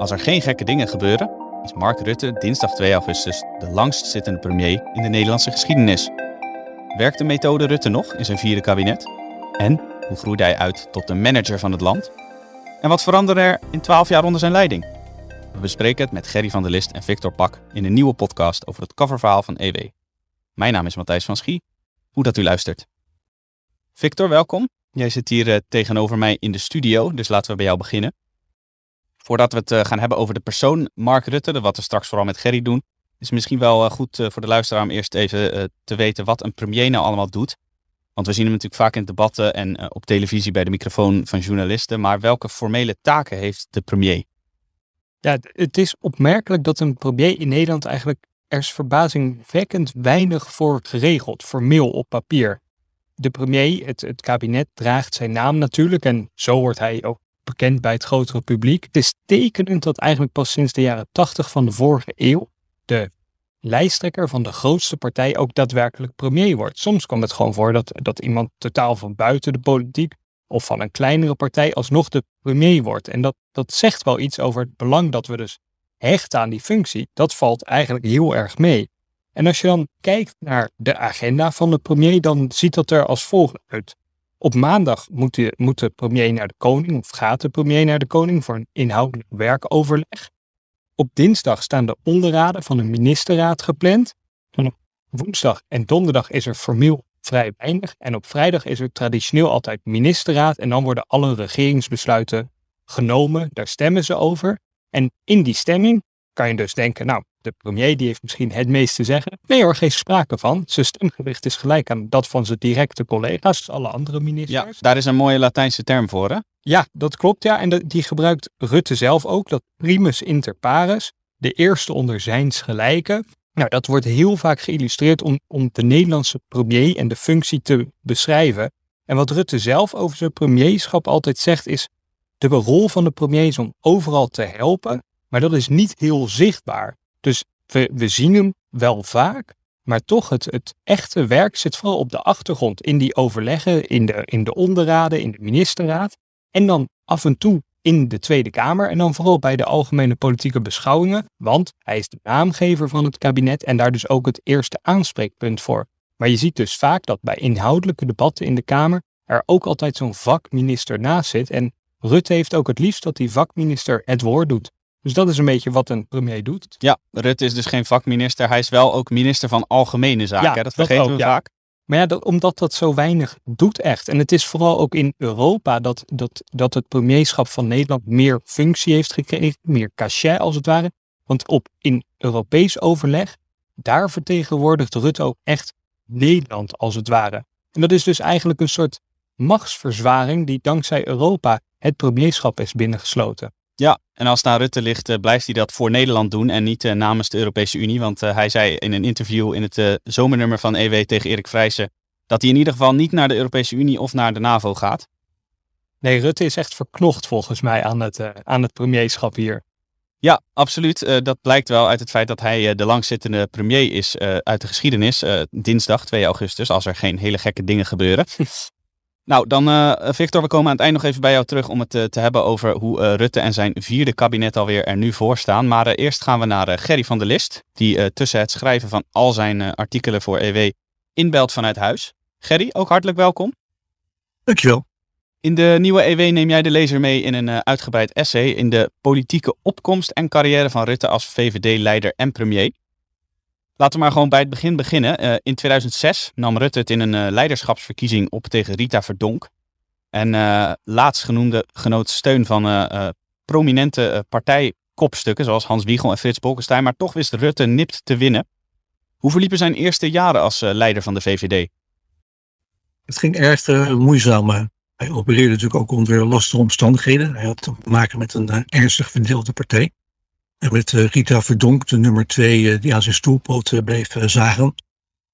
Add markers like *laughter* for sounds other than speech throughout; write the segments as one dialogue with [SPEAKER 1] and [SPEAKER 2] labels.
[SPEAKER 1] Als er geen gekke dingen gebeuren, is Mark Rutte dinsdag 2 augustus de langstzittende premier in de Nederlandse geschiedenis. Werkt de methode Rutte nog in zijn vierde kabinet? En hoe groeide hij uit tot de manager van het land? En wat veranderde er in 12 jaar onder zijn leiding? We bespreken het met Gerry van der List en Victor Pak in een nieuwe podcast over het coververhaal van EW. Mijn naam is Matthijs van Schie. Hoe dat u luistert. Victor, welkom. Jij zit hier uh, tegenover mij in de studio, dus laten we bij jou beginnen. Voordat we het uh, gaan hebben over de persoon Mark Rutte, wat we straks vooral met Gerry doen, is misschien wel uh, goed voor de luisteraar om eerst even te weten wat een premier nou allemaal doet. Want we zien hem natuurlijk vaak in debatten en op televisie bij de microfoon van journalisten. Maar welke formele taken heeft de premier?
[SPEAKER 2] Ja, het is opmerkelijk dat een premier in Nederland eigenlijk er is verbazingwekkend weinig voor geregeld, formeel op papier. De premier, het kabinet, draagt zijn naam natuurlijk en zo wordt hij ook bekend bij het grotere publiek. Het is tekenend dat eigenlijk pas sinds de jaren 80 van de vorige eeuw de lijsttrekker van de grootste partij ook daadwerkelijk premier wordt. Soms komt het gewoon voor dat, dat iemand totaal van buiten de politiek of van een kleinere partij alsnog de premier wordt. En dat, dat zegt wel iets over het belang dat we dus hechten aan die functie. Dat valt eigenlijk heel erg mee. En als je dan kijkt naar de agenda van de premier, dan ziet dat er als volgt uit. Op maandag moet de, premier naar de koning, of gaat de premier naar de koning voor een inhoudelijk werkoverleg. Op dinsdag staan de onderraden van de ministerraad gepland. Dan op woensdag en donderdag is er formeel vrij weinig. En op vrijdag is er traditioneel altijd ministerraad. En dan worden alle regeringsbesluiten genomen. Daar stemmen ze over. En in die stemming kan je dus denken, nou, de premier die heeft misschien het meest te zeggen. Nee hoor, geen sprake van. Zijn stemgewicht is gelijk aan dat van zijn directe collega's, alle andere ministers.
[SPEAKER 1] Ja, daar is een mooie Latijnse term voor, hè?
[SPEAKER 2] Ja, dat klopt, ja. En die gebruikt Rutte zelf ook, dat primus inter pares, de eerste onder zijns gelijken. Nou, dat wordt heel vaak geïllustreerd om, om de Nederlandse premier en de functie te beschrijven. En wat Rutte zelf over zijn premierschap altijd zegt is, de rol van de premier is om overal te helpen, maar dat is niet heel zichtbaar. Dus we, zien hem wel vaak, maar toch het, het echte werk zit vooral op de achtergrond. In die overleggen, in de, in de onderraden, in de ministerraad. En dan af en toe in de Tweede Kamer en dan vooral bij de algemene politieke beschouwingen, want hij is de naamgever van het kabinet en daar dus ook het eerste aanspreekpunt voor. Maar je ziet dus vaak dat bij inhoudelijke debatten in de Kamer er ook altijd zo'n vakminister naast zit en Rutte heeft ook het liefst dat die vakminister het woord doet. Dus dat is een beetje wat een premier doet.
[SPEAKER 1] Ja, Rutte is dus geen vakminister. Hij is wel ook minister van Algemene Zaken. Ja, dat vergeten we vaak.
[SPEAKER 2] Maar ja, dat, omdat dat zo weinig doet echt. En het is vooral ook in Europa dat, dat, dat het premierschap van Nederland meer functie heeft gekregen. Meer cachet als het ware. Want op, in Europees overleg, daar vertegenwoordigt Rutte ook echt Nederland als het ware. En dat is dus eigenlijk een soort machtsverzwaring die dankzij Europa het premierschap is binnengesloten.
[SPEAKER 1] Ja, en als het aan Rutte ligt, eh, blijft hij dat voor Nederland doen en niet eh, namens de Europese Unie. Want eh, hij zei in een interview in het zomernummer van EW tegen Erik Vrijsen dat hij in ieder geval niet naar de Europese Unie of naar de NAVO gaat.
[SPEAKER 2] Nee, Rutte is echt verknocht volgens mij aan het, aan het premierschap hier.
[SPEAKER 1] Ja, absoluut. dat blijkt wel uit het feit dat hij de langzittende premier is uit de geschiedenis. dinsdag 2 augustus, als er geen hele gekke dingen gebeuren. *laughs* Nou, dan uh, Victor, we komen aan het eind nog even bij jou terug om het uh, te hebben over hoe uh, Rutte en zijn vierde kabinet alweer er nu voor staan. Maar eerst gaan we naar Gerry van der List, die tussen het schrijven van al zijn artikelen voor EW inbelt vanuit huis. Gerry, ook hartelijk welkom.
[SPEAKER 3] Dankjewel.
[SPEAKER 1] In de nieuwe EW neem jij de lezer mee in een uitgebreid essay in de politieke opkomst en carrière van Rutte als VVD-leider en premier. Laten we maar gewoon bij het begin beginnen. Uh, in 2006 nam Rutte het in een uh, leiderschapsverkiezing op tegen Rita Verdonk. En uh, laatstgenoemde genoot steun van prominente partijkopstukken zoals Hans Wiegel en Frits Bolkestein. Maar toch wist Rutte nipt te winnen. Hoe verliepen zijn eerste jaren als leider van de VVD?
[SPEAKER 3] Het ging erg moeizaam. Hij opereerde natuurlijk ook onder lastige omstandigheden. Hij had te maken met een ernstig verdeelde partij. En met eh, Rita Verdonk, de nummer twee, eh, die aan zijn stoelpoot eh, bleef zagen.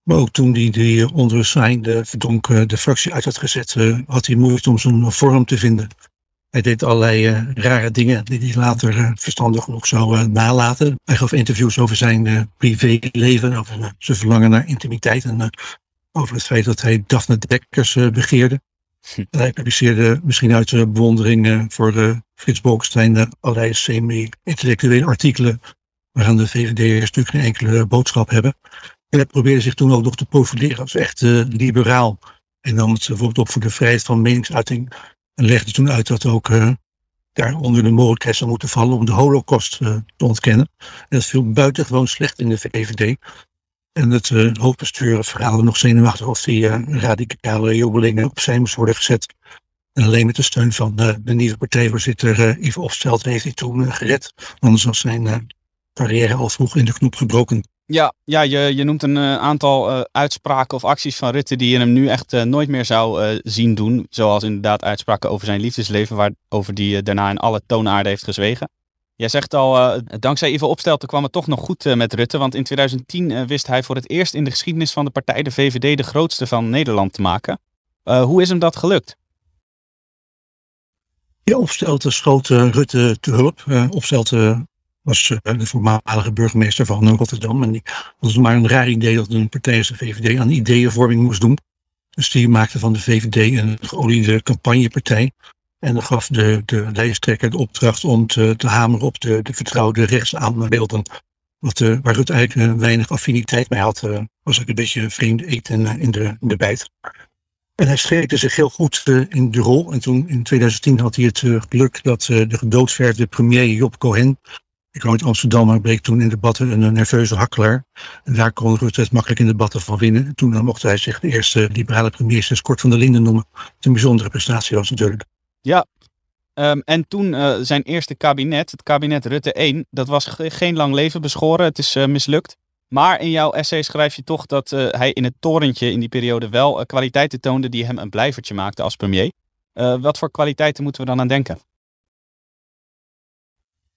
[SPEAKER 3] Maar ook toen hij die onder de Verdonk de fractie uit had gezet, had hij moeite om zijn vorm te vinden. Hij deed allerlei rare dingen die hij later verstandig genoeg zou nalaten. Hij gaf interviews over zijn privéleven, over zijn verlangen naar intimiteit en over het feit dat hij Daphne Dekkers begeerde. Hm. Hij publiceerde misschien uit bewondering voor Frits Bolkestein allerlei semi-intellectuele artikelen waaraan de VVD'ers natuurlijk geen enkele boodschap hebben. En hij probeerde zich toen ook nog te profileren als echt liberaal. En nam het bijvoorbeeld op voor de vrijheid van meningsuiting. En legde toen uit dat ook daar onder de mogelijkheid zou moeten vallen om de holocaust te ontkennen. En dat viel buitengewoon slecht in de VVD. En het uh, hoofdbestuur verhaalde nog zenuwachtig of die radicale jobelingen opzij moest worden gezet. En alleen met de steun van uh, de nieuwe partijvoorzitter uh, Yves Opstelt heeft hij toen gered. Anders was zijn carrière al vroeg in de knop gebroken.
[SPEAKER 1] Ja, ja je, je noemt een aantal uitspraken of acties van Rutte die je hem nu echt nooit meer zou zien doen. Zoals inderdaad uitspraken over zijn liefdesleven, waarover die daarna in alle toonaarden heeft gezwegen. Jij zegt al, dankzij Ivo Opstelten kwam het toch nog goed met Rutte. Want in 2010 uh, wist hij voor het eerst in de geschiedenis van de partij, de VVD, de grootste van Nederland te maken. hoe is hem dat gelukt?
[SPEAKER 3] Ja, Opstelten schoot Rutte te hulp. Opstelten was de voormalige burgemeester van Rotterdam. En die was maar een raar idee dat een partij als de VVD aan ideeënvorming moest doen. Dus die maakte van de VVD een geoliede campagnepartij. En dan gaf de, de lijsttrekker de opdracht om te, te hameren op de, de vertrouwde rechtsaanbeelden. Wat, waar Rutte eigenlijk weinig affiniteit mee had, was ook een beetje vreemd eten in de, in de bijt. En hij schreef zich heel goed in de rol. En toen in 2010 had hij het geluk dat de gedoodverde premier Job Cohen, ik kwam uit Amsterdam, maar bleek toen in debatten een nerveuze hakkelaar. En daar kon Rutte het makkelijk in debatten van winnen. En toen mocht hij zich de eerste liberale premier sinds Kort van der Linden noemen. Een bijzondere prestatie was natuurlijk.
[SPEAKER 1] Ja, um, en toen uh, zijn eerste kabinet, het kabinet Rutte 1, dat was geen lang leven beschoren. Het is uh, mislukt. Maar in jouw essay schrijf je toch dat uh, hij in het torentje in die periode wel kwaliteiten toonde die hem een blijvertje maakten als premier. wat voor kwaliteiten moeten we dan aan denken?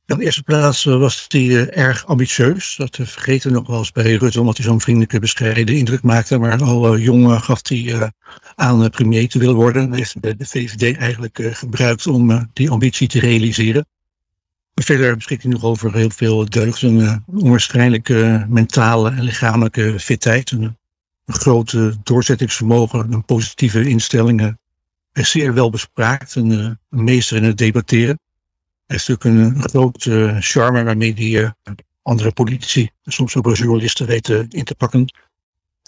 [SPEAKER 3] In de eerste plaats was hij erg ambitieus. Dat vergeten nog wel eens bij Rutte, omdat hij zo'n vriendelijke, bescheiden indruk maakte. Maar al jong gaf hij aan premier te willen worden. heeft de, de VVD eigenlijk gebruikt om die ambitie te realiseren. Verder beschikt hij nog over heel veel deugden. Een onwaarschijnlijke mentale en lichamelijke fitheid. Een, een grote doorzettingsvermogen, een positieve instellingen. Hij is zeer wel bespraakt, een, een meester in het debatteren. Hij heeft natuurlijk een, grote charme waarmee hij andere politici, soms ook journalisten weten in te pakken.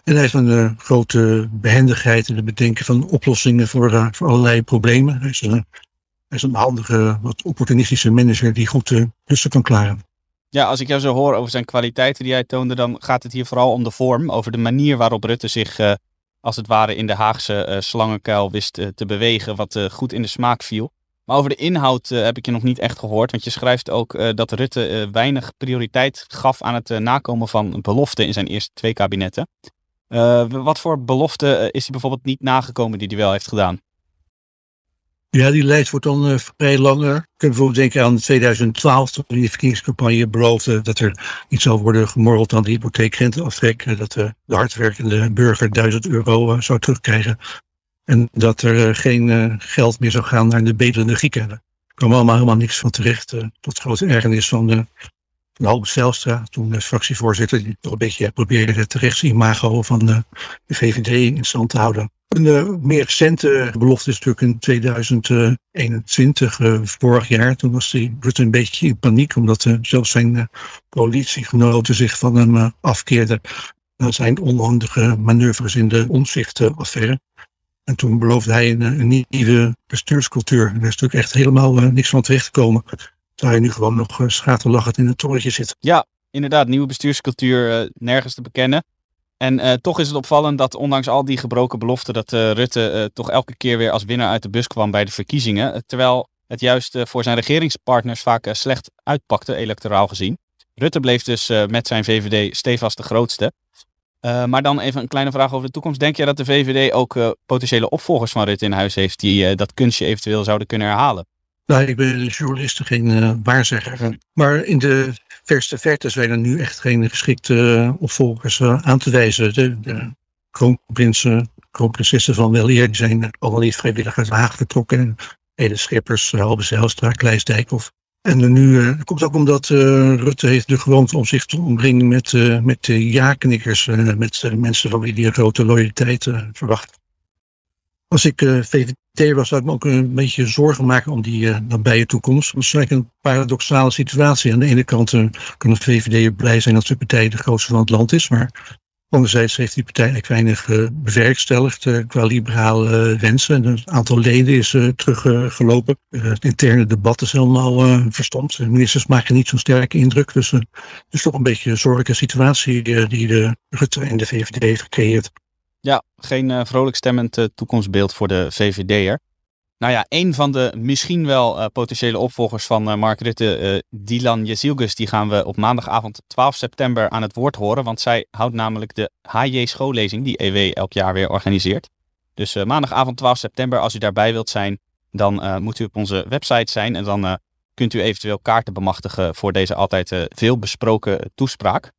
[SPEAKER 3] En hij heeft een uh, grote behendigheid in het bedenken van oplossingen voor, uh, voor allerlei problemen. Hij is, een, hij is een handige, wat opportunistische manager die goed uh, kan klaren.
[SPEAKER 1] Ja, als ik jou zo hoor over zijn kwaliteiten die hij toonde, dan gaat het hier vooral om de vorm. Over de manier waarop Rutte zich als het ware in de Haagse slangenkuil wist te bewegen, wat goed in de smaak viel. Maar over de inhoud heb ik je nog niet echt gehoord. Want je schrijft ook dat Rutte weinig prioriteit gaf aan het nakomen van beloften in zijn eerste twee kabinetten. Uh, wat voor belofte eh, is hij bijvoorbeeld niet nagekomen die hij wel heeft gedaan?
[SPEAKER 3] Ja, die lijst wordt dan uh, vrij langer. Je kunt bijvoorbeeld denken aan 2012, toen in de verkiezingscampagne beloofde dat er iets zou worden gemorreld aan de hypotheekrenteaftrek. Dat de hardwerkende burger 1000 euro zou terugkrijgen. En dat er geen geld meer zou gaan naar de betere Grieken. Er kwam allemaal helemaal niks van terecht. tot grote ergernis van de van Albert Zijlstra, toen fractievoorzitter, die toch een beetje probeerde het rechts-imago van de, de, VVD in stand te houden. Een uh, meer recente belofte is natuurlijk in 2021, uh, eh, vorig jaar. Toen was hij Rutte een beetje in paniek, omdat zelfs zijn coalitiegenoten zich van hem afkeerden. Dat zijn onhandige manoeuvres in de omzichtaffaire. En toen beloofde hij een, nieuwe bestuurscultuur. Er is natuurlijk echt helemaal niks van terecht waar je nu gewoon nog uh, schaterlachend in het torentje zit.
[SPEAKER 1] Ja, inderdaad, nieuwe bestuurscultuur uh, nergens te bekennen. En uh, toch is het opvallend dat ondanks al die gebroken beloften, dat Rutte toch elke keer weer als winnaar uit de bus kwam bij de verkiezingen. terwijl het juist voor zijn regeringspartners vaak slecht uitpakte, electoraal gezien. Rutte bleef dus met zijn VVD stevast de grootste. maar dan even een kleine vraag over de toekomst. Denk je dat de VVD ook potentiële opvolgers van Rutte in huis heeft die dat kunstje eventueel zouden kunnen herhalen?
[SPEAKER 3] Nou, ik ben journalist, geen uh, waarzegger. Maar in de verste verte zijn er nu echt geen geschikte uh, opvolgers uh, aan te wijzen. De, de kroonprinsen, kroonprinsessen van Weleer, die zijn allemaal niet vrijwillig uit Haag vertrokken. Ede Schippers, Halbe Zijlstra, Kleis Of En nu uh, komt ook omdat Rutte heeft de gewoonte om zich te omringen met, met ja-knikkers, met mensen van wie hij een grote loyaliteit verwacht. Als ik VVD VVD was dat me ook een beetje zorgen maken om die uh, nabije toekomst. Dat is eigenlijk een paradoxale situatie. Aan de ene kant kan de VVD blij zijn dat de partij de grootste van het land is, maar anderzijds heeft die partij eigenlijk weinig uh, bewerkstelligd qua liberale wensen. En het aantal leden is teruggelopen. het interne debat is helemaal verstomd. De ministers maken niet zo'n sterke indruk. Dus het is toch een beetje een zorgelijke situatie die de Rutte en de VVD heeft gecreëerd.
[SPEAKER 1] Ja, geen uh, vrolijk stemmend uh, toekomstbeeld voor de VVD'er. Nou ja, een van de misschien wel uh, potentiële opvolgers van Mark Rutte, Dylan Jezielgus, die gaan we op maandagavond 12 september aan het woord horen. Want zij houdt namelijk de HJ schoollezing die EW elk jaar weer organiseert. Dus maandagavond 12 september, als u daarbij wilt zijn, dan moet u op onze website zijn. En dan kunt u eventueel kaarten bemachtigen voor deze altijd veel besproken toespraak.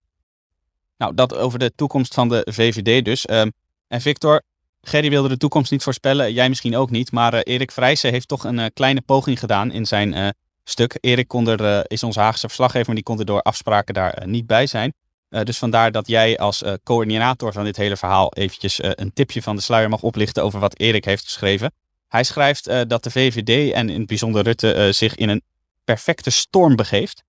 [SPEAKER 1] Nou, dat over de toekomst van de VVD dus. Ehm, en Victor, Gerry wilde de toekomst niet voorspellen, jij misschien ook niet. Maar uh, Erik Vrijsen heeft toch een uh, kleine poging gedaan in zijn uh, stuk. Erik kon er, is onze Haagse verslaggever, maar die kon er door afspraken daar niet bij zijn. dus vandaar dat jij als coördinator van dit hele verhaal eventjes een tipje van de sluier mag oplichten over wat Erik heeft geschreven. Hij schrijft dat de VVD en in het bijzonder Rutte zich in een perfecte storm begeeft.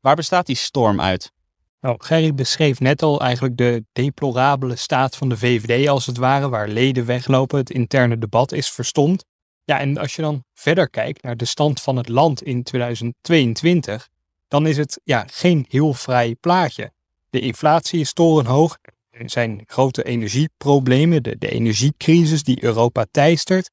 [SPEAKER 1] Waar bestaat die storm uit?
[SPEAKER 2] Nou, Gerry beschreef net al eigenlijk de deplorabele staat van de VVD als het ware, waar leden weglopen, het interne debat is verstomd. Ja, en als je dan verder kijkt naar de stand van het land in 2022, dan is het ja, geen heel vrij plaatje. De inflatie is torenhoog, er zijn grote energieproblemen, de, de energiecrisis die Europa teistert,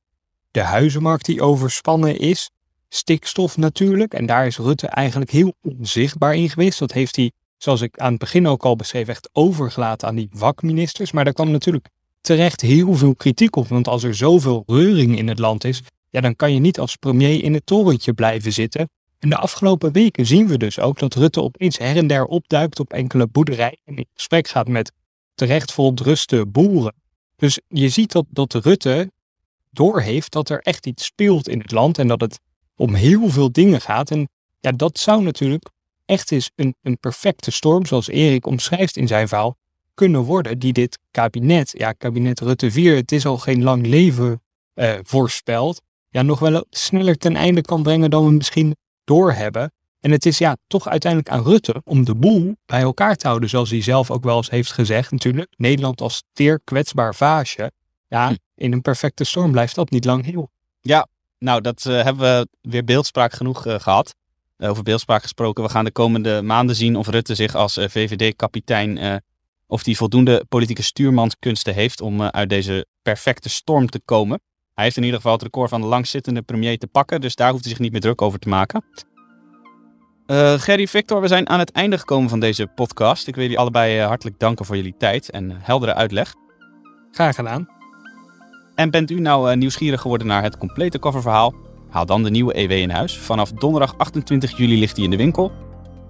[SPEAKER 2] de huizenmarkt die overspannen is, stikstof natuurlijk, en daar is Rutte eigenlijk heel onzichtbaar in geweest. Dat heeft hij zoals ik aan het begin ook al beschreef, echt overgelaten aan die vakministers. Maar daar kwam natuurlijk terecht heel veel kritiek op. Want als er zoveel reuring in het land is, ja, dan kan je niet als premier in het torentje blijven zitten. En de afgelopen weken zien we dus ook dat Rutte opeens her en der opduikt op enkele boerderijen en in gesprek gaat met terecht verontruste boeren. Dus je ziet dat, dat Rutte doorheeft dat er echt iets speelt in het land en dat het om heel veel dingen gaat. En ja, dat zou natuurlijk echt is een, een perfecte storm, zoals Erik omschrijft in zijn verhaal, kunnen worden die dit kabinet, ja, kabinet Rutte 4, het is al geen lang leven uh, voorspeld, ja, nog wel sneller ten einde kan brengen dan we misschien doorhebben. En het is ja, toch uiteindelijk aan Rutte om de boel bij elkaar te houden, zoals hij zelf ook wel eens heeft gezegd natuurlijk. Nederland als teer kwetsbaar vaasje. Ja, hm. in een perfecte storm blijft dat niet lang heel.
[SPEAKER 1] Ja, nou, dat uh, hebben we weer beeldspraak genoeg uh, gehad. Eh, over beeldspraak gesproken. We gaan de komende maanden zien of Rutte zich als eh, VVD-kapitein. Uh, of die voldoende politieke stuurmanskunsten heeft om uit deze perfecte storm te komen. Hij heeft in ieder geval het record van de langzittende premier te pakken. Dus daar hoeft hij zich niet meer druk over te maken. Gerry, Victor, we zijn aan het einde gekomen van deze podcast. Ik wil jullie allebei hartelijk danken voor jullie tijd en heldere uitleg.
[SPEAKER 2] Graag gedaan.
[SPEAKER 1] En bent u nou nieuwsgierig geworden naar het complete coververhaal? Haal dan de nieuwe EW in huis. Vanaf donderdag 28 juli ligt hij in de winkel.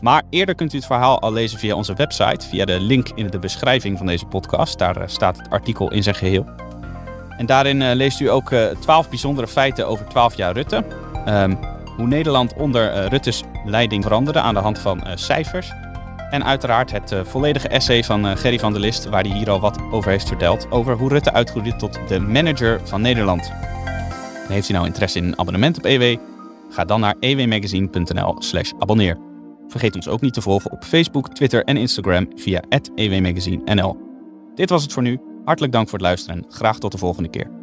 [SPEAKER 1] Maar eerder kunt u het verhaal al lezen via onze website, via de link in de beschrijving van deze podcast. Daar eh, staat het artikel in zijn geheel. En daarin uh, leest u ook eh, 12 bijzondere feiten over 12 jaar Rutte. Um, hoe Nederland onder Rutte's leiding veranderde aan de hand van cijfers. En uiteraard het volledige essay van Gerry van der List, waar hij hier al wat over heeft verteld. Over hoe Rutte uitgroeide tot de manager van Nederland heeft u nou interesse in een abonnement op EW? Ga dan naar ewmagazine.nl slash abonneer. Vergeet ons ook niet te volgen op Facebook, Twitter en Instagram via @ewmagazinenl. Dit was het voor nu. Hartelijk dank voor het luisteren en graag tot de volgende keer.